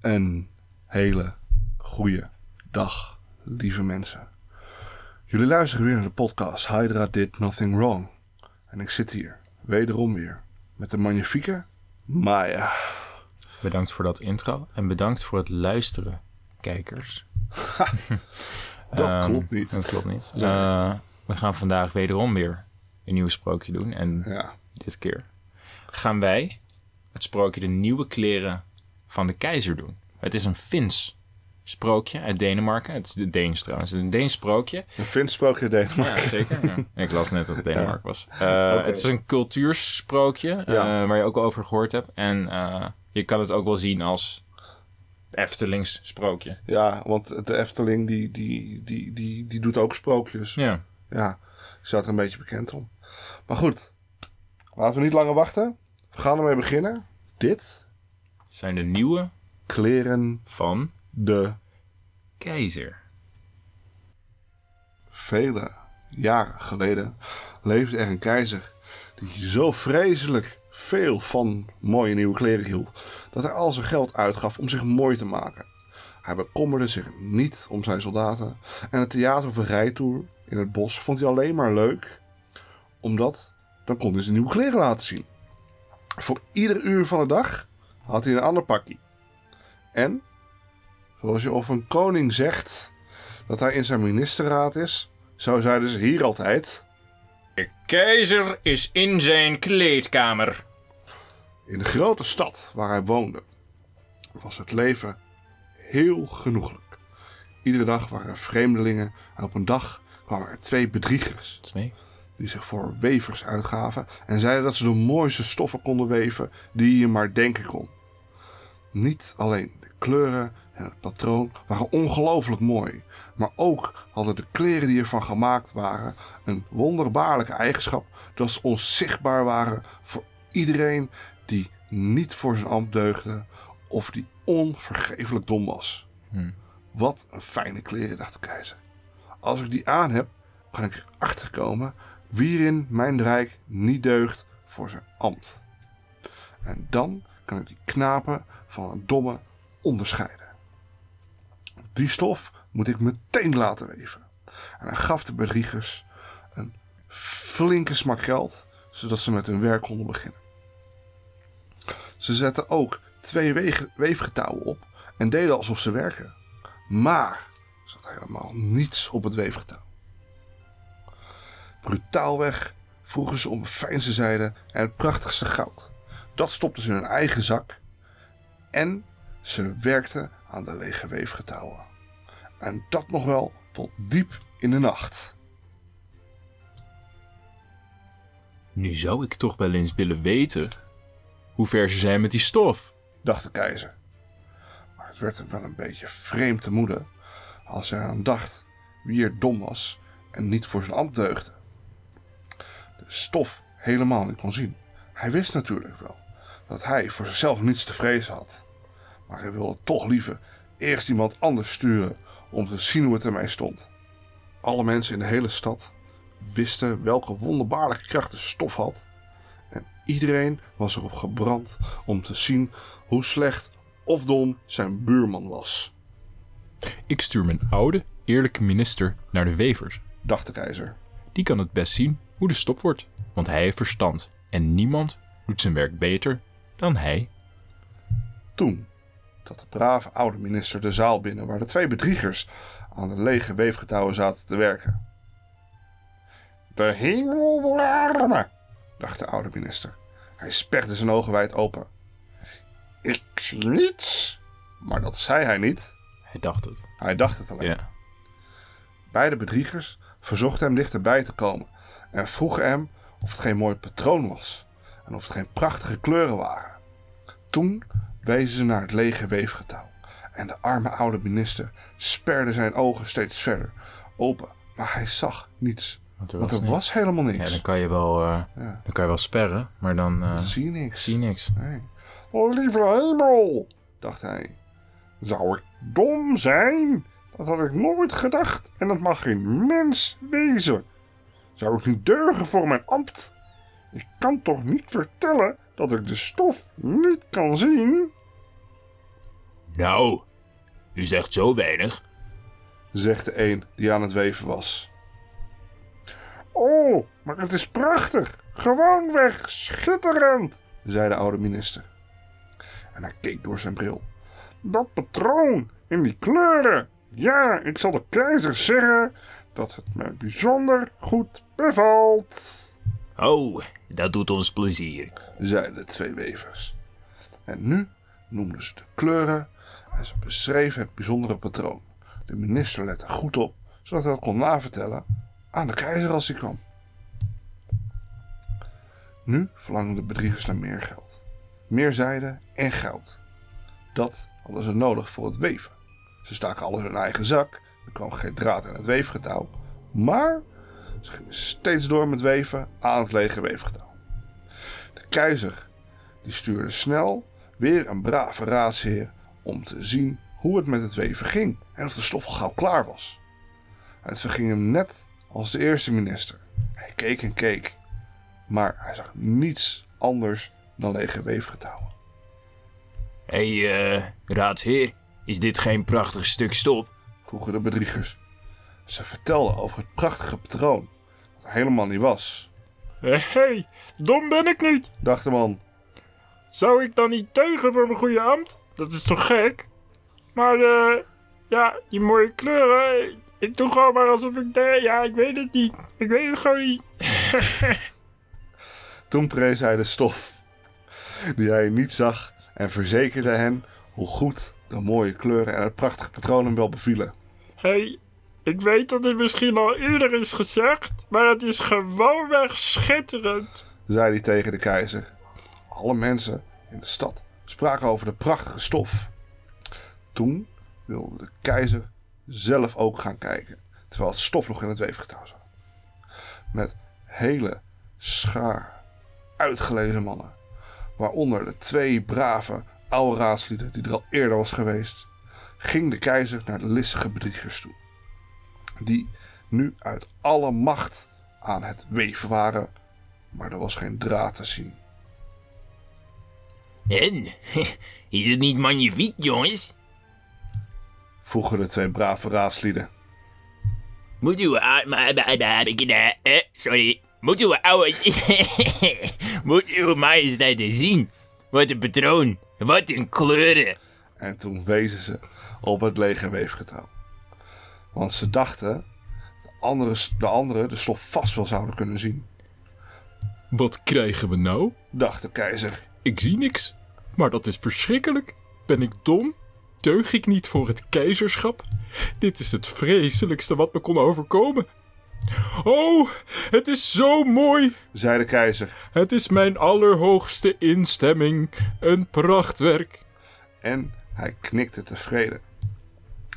Een hele goede dag, lieve mensen. Jullie luisteren weer naar de podcast Hydra Did Nothing Wrong. En ik zit hier, wederom weer, met de magnifieke Maya. Bedankt voor dat intro en bedankt voor het luisteren, kijkers. Dat Ehm, klopt niet. Dat klopt niet. Eh, we gaan vandaag wederom weer een nieuw sprookje doen. En Ja, dit keer gaan wij het sprookje de nieuwe kleren van de keizer doen. Het is een Fins sprookje uit Denemarken. Het is de Deens trouwens. Het is een Deens sprookje. een Fins sprookje Denemarken. Ja, zeker. Ja. Ik las net dat het Denemarken was. Eh, Het is een cultuursprookje eh, waar je ook al over gehoord hebt. En eh, je kan het ook wel zien als Eftelings sprookje. Ja, want de Efteling die, die, die, die, die doet ook sprookjes. Ja. Ja, ik sta er een beetje bekend om. Maar goed, laten we niet langer wachten. We gaan ermee beginnen. Dit zijn de nieuwe kleren van de keizer. vele jaren geleden leefde er een keizer die zo vreselijk veel van mooie nieuwe kleren hield dat hij al zijn geld uitgaf om zich mooi te maken. Hij bekommerde zich niet om zijn soldaten en het theater of een rijtour in het bos vond hij alleen maar leuk omdat dan kon hij zijn nieuwe kleren laten zien. Voor ieder uur van de dag had hij een ander pakje. En, zoals je over een koning zegt, dat hij in zijn ministerraad is, zo zeiden ze hier altijd. De keizer is in zijn kleedkamer. In de grote stad waar hij woonde, was het leven heel genoeglijk. Iedere dag waren er vreemdelingen en op een dag kwamen er twee bedriegers Twee. die zich voor wevers uitgaven en zeiden dat ze de mooiste stoffen konden weven die je maar denken kon. Niet alleen de kleuren en het patroon waren ongelooflijk mooi, maar ook hadden de kleren die ervan gemaakt waren een wonderbaarlijke eigenschap dat ze onzichtbaar waren voor iedereen die niet voor zijn ambt deugde of die onvergeeflijk dom was. Hm. Wat een fijne kleren, dacht de keizer. Als ik die aan heb, kan ik erachter komen wie er in mijn rijk niet deugt voor zijn ambt. En dan kan ik die knapen van een domme onderscheiden. Die stof moet ik meteen laten weven. En hij gaf de bedriegers een flinke smak geld, zodat ze met hun werk konden beginnen. Ze zetten ook twee weefgetouwen op en deden alsof ze werken. Maar er zat helemaal niets op het weefgetouw. Brutaalweg vroegen ze om fijnste zijde en het prachtigste goud. Dat stopten ze in hun eigen zak en ze werkten aan de lege weefgetouwen. En dat nog wel tot diep in de nacht. Nu zou ik toch wel eens willen weten hoe ver ze zijn met die stof. dacht de keizer. Maar het werd hem wel een beetje vreemd te moede als hij aan dacht wie er dom was en niet voor zijn ambt deugde. De stof helemaal niet kon zien. Hij wist natuurlijk wel dat hij voor zichzelf niets te vrezen had. Maar hij wilde toch liever eerst iemand anders sturen om te zien hoe het ermee stond. Alle mensen in de hele stad wisten welke wonderbaarlijke kracht de stof had en iedereen was erop gebrand om te zien hoe slecht of dom zijn buurman was, Ik stuur mijn oude, eerlijke minister naar de wevers. dacht de keizer. Die kan het best zien hoe de stop wordt, want hij heeft verstand. En niemand doet zijn werk beter dan hij. Toen trad de brave oude minister de zaal binnen waar de twee bedriegers aan de lege weefgetouwen zaten te werken. De hemel beware me, dacht de oude minister. Hij sperde zijn ogen wijd open. Ik zie niets, maar dat zei hij niet. Hij dacht het. Hij dacht het alleen. Ja. Beide bedriegers verzochten hem dichterbij te komen en vroegen hem of het geen mooi patroon was en of het geen prachtige kleuren waren. Toen wezen ze naar het lege weefgetouw en de arme oude minister sperde zijn ogen steeds verder open, maar hij zag niets, Want er want was, er niks. was helemaal Ja, niks. dan kan je wel, eh, Ja. dan kan je wel sperren, maar dan eh, Zie je niks. zie je niks. Nee. Oh, lieve hemel, dacht hij. Zou ik dom zijn? Dat had ik nooit gedacht en dat mag geen mens wezen. Zou ik niet deugen voor mijn ambt? Ik kan toch niet vertellen dat ik de stof niet kan zien? Nou, u zegt zo weinig. zegt de een die aan het weven was. Oh, maar het is prachtig. Gewoonweg schitterend, zei de oude minister. En hij keek door zijn bril. Dat patroon in die kleuren. Ja, ik zal de keizer zeggen dat het me bijzonder goed bevalt, Oh, dat doet ons plezier. zeiden de twee wevers. En nu noemden ze de kleuren en ze beschreven het bijzondere patroon. De minister lette goed op, zodat hij dat kon navertellen aan de keizer als hij kwam. Nu verlangden de bedriegers naar meer geld. Meer zijde en goud. Dat hadden ze nodig voor het weven. Ze staken alles in hun eigen zak, er kwam geen draad in het weefgetouw. Maar ze gingen steeds door met weven aan het lege weefgetouw. De keizer die stuurde snel weer een brave raadsheer om te zien hoe het met het weven ging en of de stof al gauw klaar was. Het verging hem net als de eerste minister. Hij keek en keek, maar hij zag niets anders dan lege weefgetouwen. Hé, hey, eh, raadsheer, is dit geen prachtig stuk stof? vroegen de bedriegers. Ze vertelden over het prachtige patroon, dat helemaal niet was. Hé, hey, dom ben ik niet. Dacht de man, Zou ik dan niet teugen voor mijn goede ambt? Dat is toch gek? Maar eh, ja, die mooie kleuren. Ik doe gewoon maar alsof ik de, Ja, ik weet het niet. Ik weet het gewoon niet. Toen prees hij de stof, die hij niet zag, en verzekerde hen hoe goed de mooie kleuren en het prachtige patroon hem wel bevielen. Hé, hey, ik weet dat dit misschien al eerder is gezegd. Maar het is gewoonweg schitterend. zei hij tegen de keizer. Alle mensen in de stad spraken over de prachtige stof. Toen wilde de keizer zelf ook gaan kijken, terwijl het stof nog in het weefgetouw zat. Met hele scharen uitgelezen mannen, waaronder de twee brave oude raadslieden die er al eerder was geweest, ging de keizer naar de listige bedriegers toe, die nu uit alle macht aan het weven waren maar er was geen draad te zien. En, is het niet magnifiek, jongens? Vroegen de twee brave raadslieden. Moet uw oude... Eh, sorry. Moet uw oude... Moet uw majesteit zien. Wat een patroon. Wat een kleuren. En toen wezen ze op het lege weefgetouw. Want ze dachten de anderen de, andere de stof vast wel zouden kunnen zien. Wat krijgen we nou? Dacht de keizer. Ik zie niks. Maar dat is verschrikkelijk. Ben ik dom? Teug ik niet voor het keizerschap? Dit is het vreselijkste wat me kon overkomen. Oh, het is zo mooi. Zei de keizer. Het is mijn allerhoogste instemming. Een prachtwerk. En hij knikte tevreden.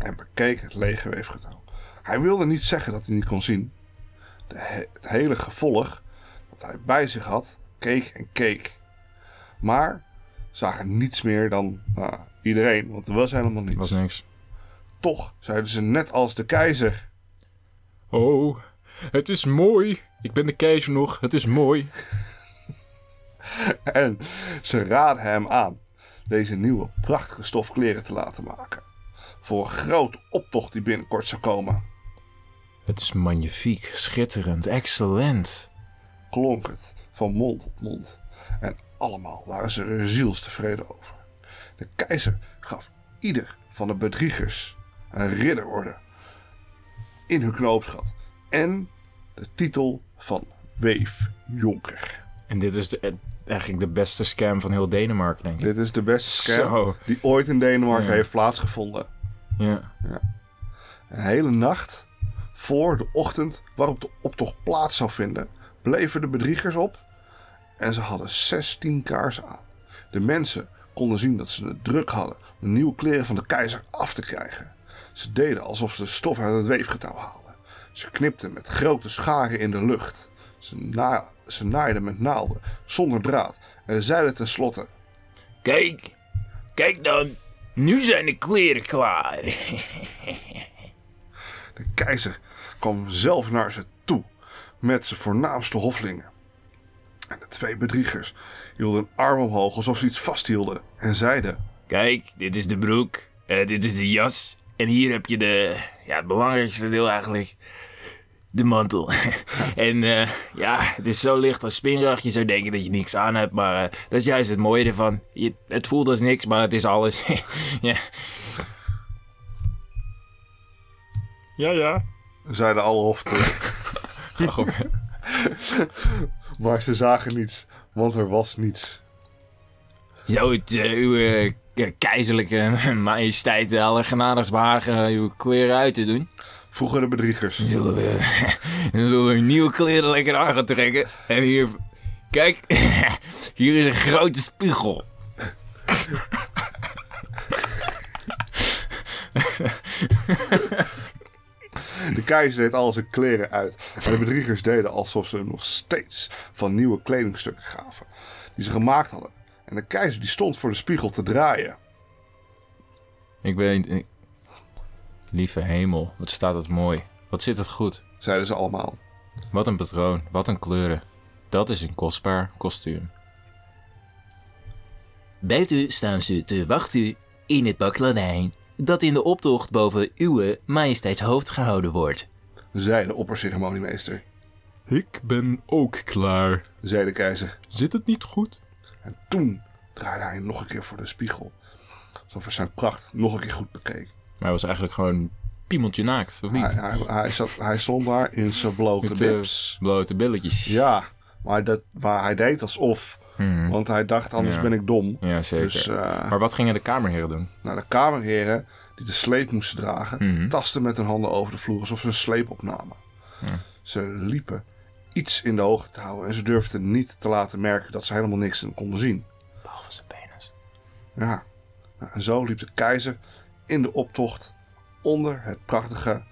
En bekeek het lege weefgetouw. Hij wilde niet zeggen dat hij niet kon zien. De he- het hele gevolg dat hij bij zich had, keek en keek. Maar zagen niets meer dan nou, iedereen, want er was helemaal niets. Was niks. Toch zeiden ze net als de keizer. Oh, het is mooi. Ik ben de keizer nog. Het is mooi. En ze raadden hem aan deze nieuwe prachtige stofkleren te laten maken. Voor een grote optocht die binnenkort zou komen. Het is magnifiek, schitterend, excellent. klonk het van mond tot mond. En allemaal waren ze er zielstevreden over. De keizer gaf ieder van de bedriegers een ridderorde in hun knoopsgat en de titel van weefjonker. En dit is de, eh, eigenlijk de beste scam van heel Denemarken, denk ik. Dit is de beste scam Zo. die ooit in Denemarken Ja. heeft plaatsgevonden. Ja. Een hele nacht voor de ochtend waarop de optocht plaats zou vinden, bleven de bedriegers op en ze hadden 16 kaarsen aan. De mensen konden zien dat ze het druk hadden om de nieuwe kleren van de keizer af te krijgen. Ze deden alsof ze stof uit het weefgetouw haalden. Ze knipten met grote scharen in de lucht. Ze, na ze naaiden met naalden, zonder draad en zeiden tenslotte... Kijk, kijk dan. Nu zijn de kleren klaar. De keizer kwam zelf naar ze toe met zijn voornaamste hoflingen. En de twee bedriegers hielden een arm omhoog alsof ze iets vasthielden en zeiden: Kijk, dit is de broek. eh, dit is de jas. En hier heb je de, ja, het belangrijkste deel eigenlijk. De mantel. en eh, ja, het is zo licht als spinrag. Je zou denken dat je niks aan hebt. Maar eh, dat is juist het mooie ervan. Je, het voelt als niks, maar het is alles. ja. Ja, ja. Zeiden alle hoften. maar ze zagen niets, want er was niets. Zou het eh, uw keizerlijke majesteit de allergenadigst behagen eh, uw kleren uit te doen? De bedriegers. Zullen we, dan zullen we nieuwe kleren lekker aan gaan trekken. En hier, kijk, hier is een grote spiegel. De keizer deed al zijn kleren uit. En de bedriegers deden alsof ze hem nog steeds van nieuwe kledingstukken gaven. Die ze gemaakt hadden. En de keizer die stond voor de spiegel te draaien. Ik weet, ik- lieve hemel, wat staat het mooi. Wat zit het goed. Zeiden ze allemaal. Wat een patroon, wat een kleuren. Dat is een kostbaar kostuum. Buiten staan ze te wachten in het bakladijn dat in de optocht boven uw majesteitshoofd gehouden wordt. Zei de opperceremoniemeester. Ik ben ook klaar. Zei de keizer. Zit het niet goed? En toen draaide hij nog een keer voor de spiegel. Alsof hij zijn pracht nog een keer goed bekeek. Maar hij was eigenlijk gewoon piemeltje naakt, of niet? Hij, hij, hij, zat, hij stond daar in zijn blote Met, eh, blote billetjes. Ja, maar, dat, maar hij deed alsof. Hmm. Want hij dacht, anders Ja. ben ik dom. Ja, zeker. Dus eh, Maar wat gingen de kamerheren doen? nou, de kamerheren die de sleep moesten dragen, Mhm. tasten met hun handen over de vloer alsof ze een sleep opnamen. Ze liepen iets in de hoogte te houden en ze durfden niet te laten merken dat ze helemaal niks konden zien. Behalve zijn penis. Ja, nou, en zo liep de keizer in de optocht onder het prachtige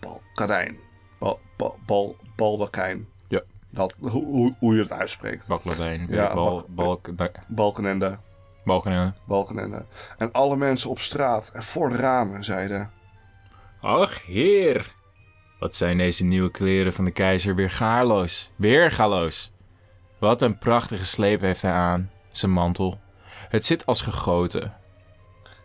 balkadijn. Bal, bal, bal, baldakijn. Ja. Dat, hoe, hoe, hoe je het uitspreekt. Bakladijn, Ja, bal, balk, Balkenende, balken. balkenende. En alle mensen op straat en voor de ramen zeiden... Ach, heer. Wat zijn deze nieuwe kleren van de keizer weer gaarloos. Weer gaarloos. Wat een prachtige sleep heeft hij aan. Zijn mantel. Het zit als gegoten.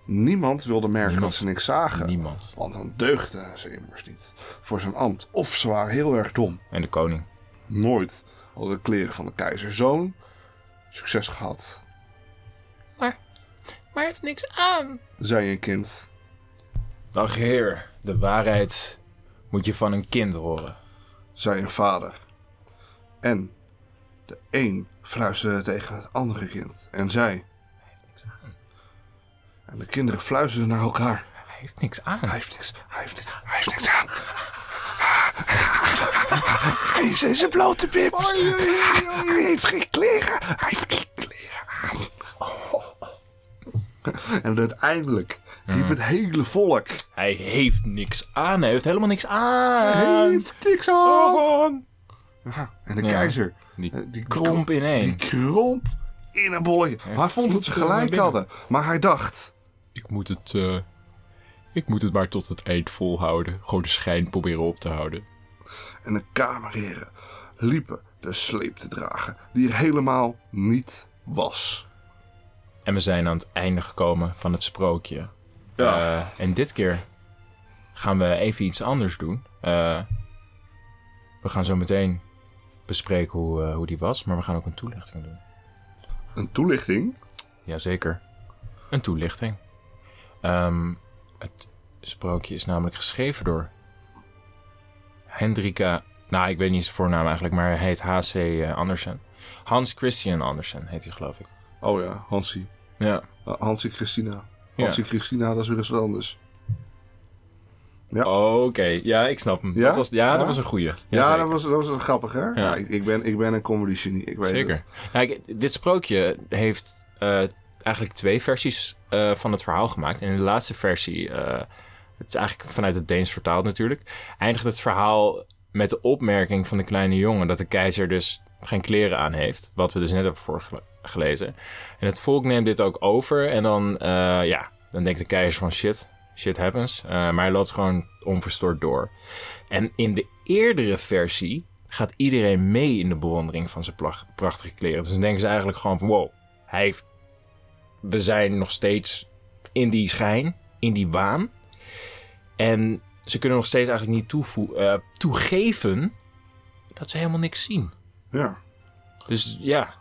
Niemand wilde merken Niemand. dat ze niks zagen. Niemand. Want dan deugden ze immers niet voor zijn ambt. Of ze waren heel erg dom. En de koning. Nooit hadden de kleren van de keizer zo'n succes gehad, Maar hij heeft niks aan. zei een kind. Ach, heer. De waarheid moet je van een kind horen. zei een vader. En de een fluisterde tegen het andere kind en zei... En de kinderen fluisterden naar elkaar. Hij heeft niks aan. Hij heeft niks, hij heeft niks, hij heeft niks aan. Hij is in zijn blote bips. Hij heeft geen kleren. Hij heeft geen kleren aan. En uiteindelijk riep het hele volk. Hij heeft niks aan. Hij heeft helemaal niks aan. Hij heeft niks aan. Ja, En de Ja. keizer, Die eh, die kromp die ineen. kromp in een bolletje. Hij vond dat ze gelijk hadden. Maar hij dacht, Ik moet het, eh, ik moet het maar tot het eind volhouden. Gewoon de schijn proberen op te houden. en de kamerheren liepen de sleep te dragen die er helemaal niet was. En we zijn aan het einde gekomen van het sprookje. Ja. Eh, en dit keer gaan we even iets anders doen. Eh, we gaan zo meteen bespreken hoe, eh, hoe die was, maar we gaan ook een toelichting doen. Een toelichting? Jazeker. Een toelichting. Ehm, het sprookje is namelijk geschreven door Hendrika. Nou, ik weet niet zijn voornaam eigenlijk, maar hij heet H.C. eh, Andersen. Hans Christian Andersen heet hij, geloof ik. Oh ja, Hansie. Ja. Uh, Hansie Christina. Ja. Hansie Christina, dat is weer eens wel anders. Ja. Oké, ja, ik snap hem. Ja? Dat was, ja, Ja? dat was een goeie. Ja, dat was, dat was grappig, hè? Ja. ik, ik, ben, ik ben een comedy genie, ik weet Zeker. het. Nou, ik- dit sprookje heeft eh, eigenlijk twee versies eh, van het verhaal gemaakt. En in de laatste versie, eh, het is eigenlijk vanuit het Deens vertaald natuurlijk, eindigt het verhaal met de opmerking van de kleine jongen dat de keizer dus geen kleren aan heeft. Wat we dus net hebben voorgelezen. En het volk neemt dit ook over en dan, eh, ja, dan denkt de keizer van shit, shit happens. Maar hij loopt gewoon onverstoord door. En in de eerdere versie gaat iedereen mee in de bewondering van zijn prachtige kleren. Dus dan denken ze eigenlijk gewoon van wow, hij heeft we zijn nog steeds in die schijn, in die waan. En ze kunnen nog steeds eigenlijk niet eh, toegeven dat ze helemaal niks zien. Ja. Dus ja.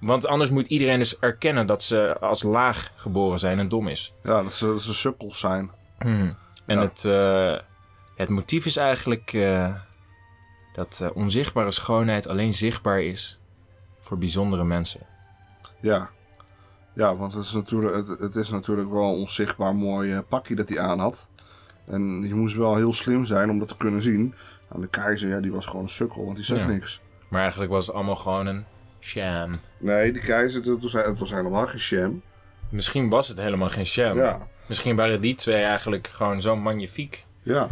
Want anders moet iedereen dus erkennen dat ze als laag geboren zijn en dom is. Ja, dat ze, dat ze sukkels zijn. En Ja. het, eh, het motief is eigenlijk eh, dat onzichtbare schoonheid alleen zichtbaar is voor bijzondere mensen. Ja. Ja, want het is natuurlijk, het, het is natuurlijk wel een onzichtbaar mooi eh, pakje dat hij aan had. En je moest wel heel slim zijn om dat te kunnen zien. Nou, de keizer, ja, die was gewoon een sukkel, want die zegt Ja. niks. Maar eigenlijk was het allemaal gewoon een sham. Nee, die keizer, dat was, het was helemaal geen sham. Misschien was het helemaal geen sham. Ja. Misschien waren die twee eigenlijk gewoon zo magnifiek. Ja.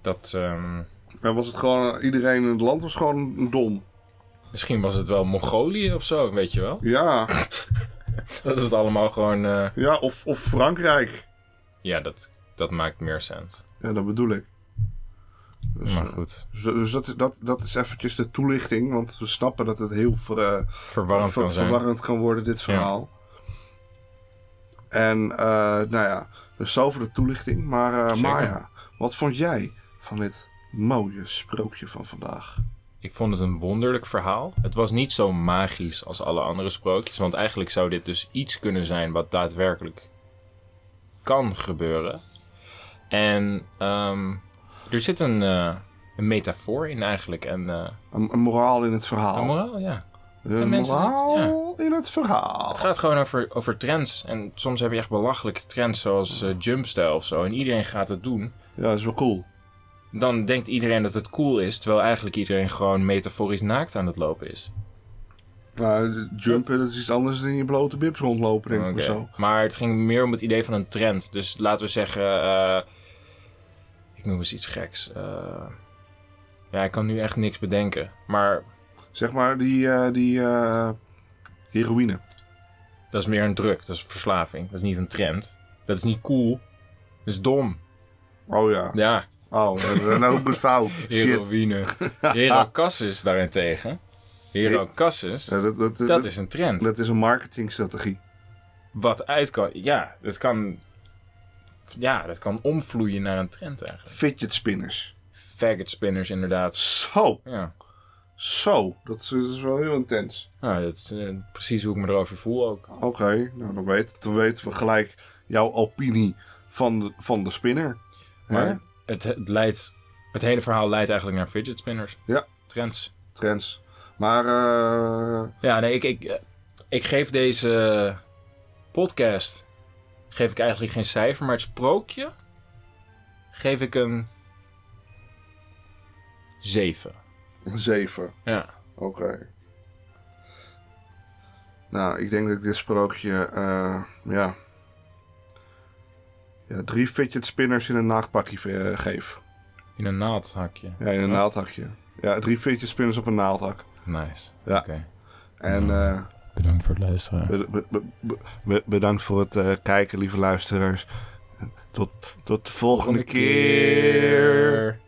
Dat, ehm, En was het gewoon, iedereen in het land was gewoon dom. misschien was het wel Mongolië of zo, weet je wel? Ja, Dat het allemaal gewoon... eh, ja of, of Frankrijk. ja, dat, dat maakt meer sens. Ja, dat bedoel ik. Dus, Maar eh, goed, dus, dus dat, is- dat, dat is eventjes de toelichting, want we snappen dat het heel ver, eh, verwarrend ver- kan zijn. verwarrend kan worden, dit verhaal. En, eh, nou ja, dus zo voor de toelichting. Maar Zeker. Maya, wat vond jij van dit mooie sprookje van vandaag? Ik vond het een wonderlijk verhaal. Het was niet zo magisch als alle andere sprookjes. Want eigenlijk zou dit dus iets kunnen zijn wat daadwerkelijk kan gebeuren. En ehm, er zit een, eh, een metafoor in eigenlijk. En eh, Een, een moraal in het verhaal. een moraal, ja. Een moraal in het verhaal. Het gaat gewoon over, over trends. En soms heb je echt belachelijke trends zoals eh, jumpstyle of zo. En iedereen gaat het doen. Ja, dat is wel cool. Dan denkt iedereen dat het cool is. Terwijl eigenlijk iedereen gewoon metaforisch naakt aan het lopen is. Maar jumpen, dat is iets anders dan in je blote bibs rondlopen, denk ik zo. Maar het ging meer om het idee van een trend. Dus laten we zeggen, eh, ik noem eens iets geks. Eh, ja, ik kan nu echt niks bedenken. Maar Zeg maar die, eh, die heroïne. dat is meer een druk. Dat is verslaving. Dat is niet een trend. Dat is niet cool. Dat is dom. Oh ja. Ja, Oh, fout. Shit. heroïne. Hero Cassis daarentegen. Hero Cassis, Ja, dat, dat, dat, dat is een trend. dat is een marketingstrategie. Wat uit kan... Ja, dat kan... Ja, dat kan omvloeien naar een trend eigenlijk. Fidget spinners. Faggot spinners inderdaad. Zo, Ja. zo. Dat is, dat is wel heel intens. Nou, dat is eh, precies hoe ik me erover voel ook. Oké, nou dan, weet, dan weten we gelijk jouw opinie van de, van de spinner. Maar Hè? Het, het, leidt, het hele verhaal leidt eigenlijk naar fidget spinners. Ja. Trends. Trends. Maar eh, Ja, nee, ik, ik, ik geef deze podcast... Geef ik eigenlijk geen cijfer, maar het sprookje... Geef ik een... 7. een 7. Ja. Oké. Nou, ik denk dat ik dit sprookje, eh, ja... Ja, drie fidget spinners in een naaldpakje eh, geef. In een naaldhakje. Ja, in een naaldhakje. Ja, drie fidget spinners op een naaldhak. Nice. Ja. Oké. En eh, Bedankt voor het luisteren. be- be- be- be- be- bedankt voor het eh, kijken, lieve luisteraars. Tot, tot de volgende, keer. keer.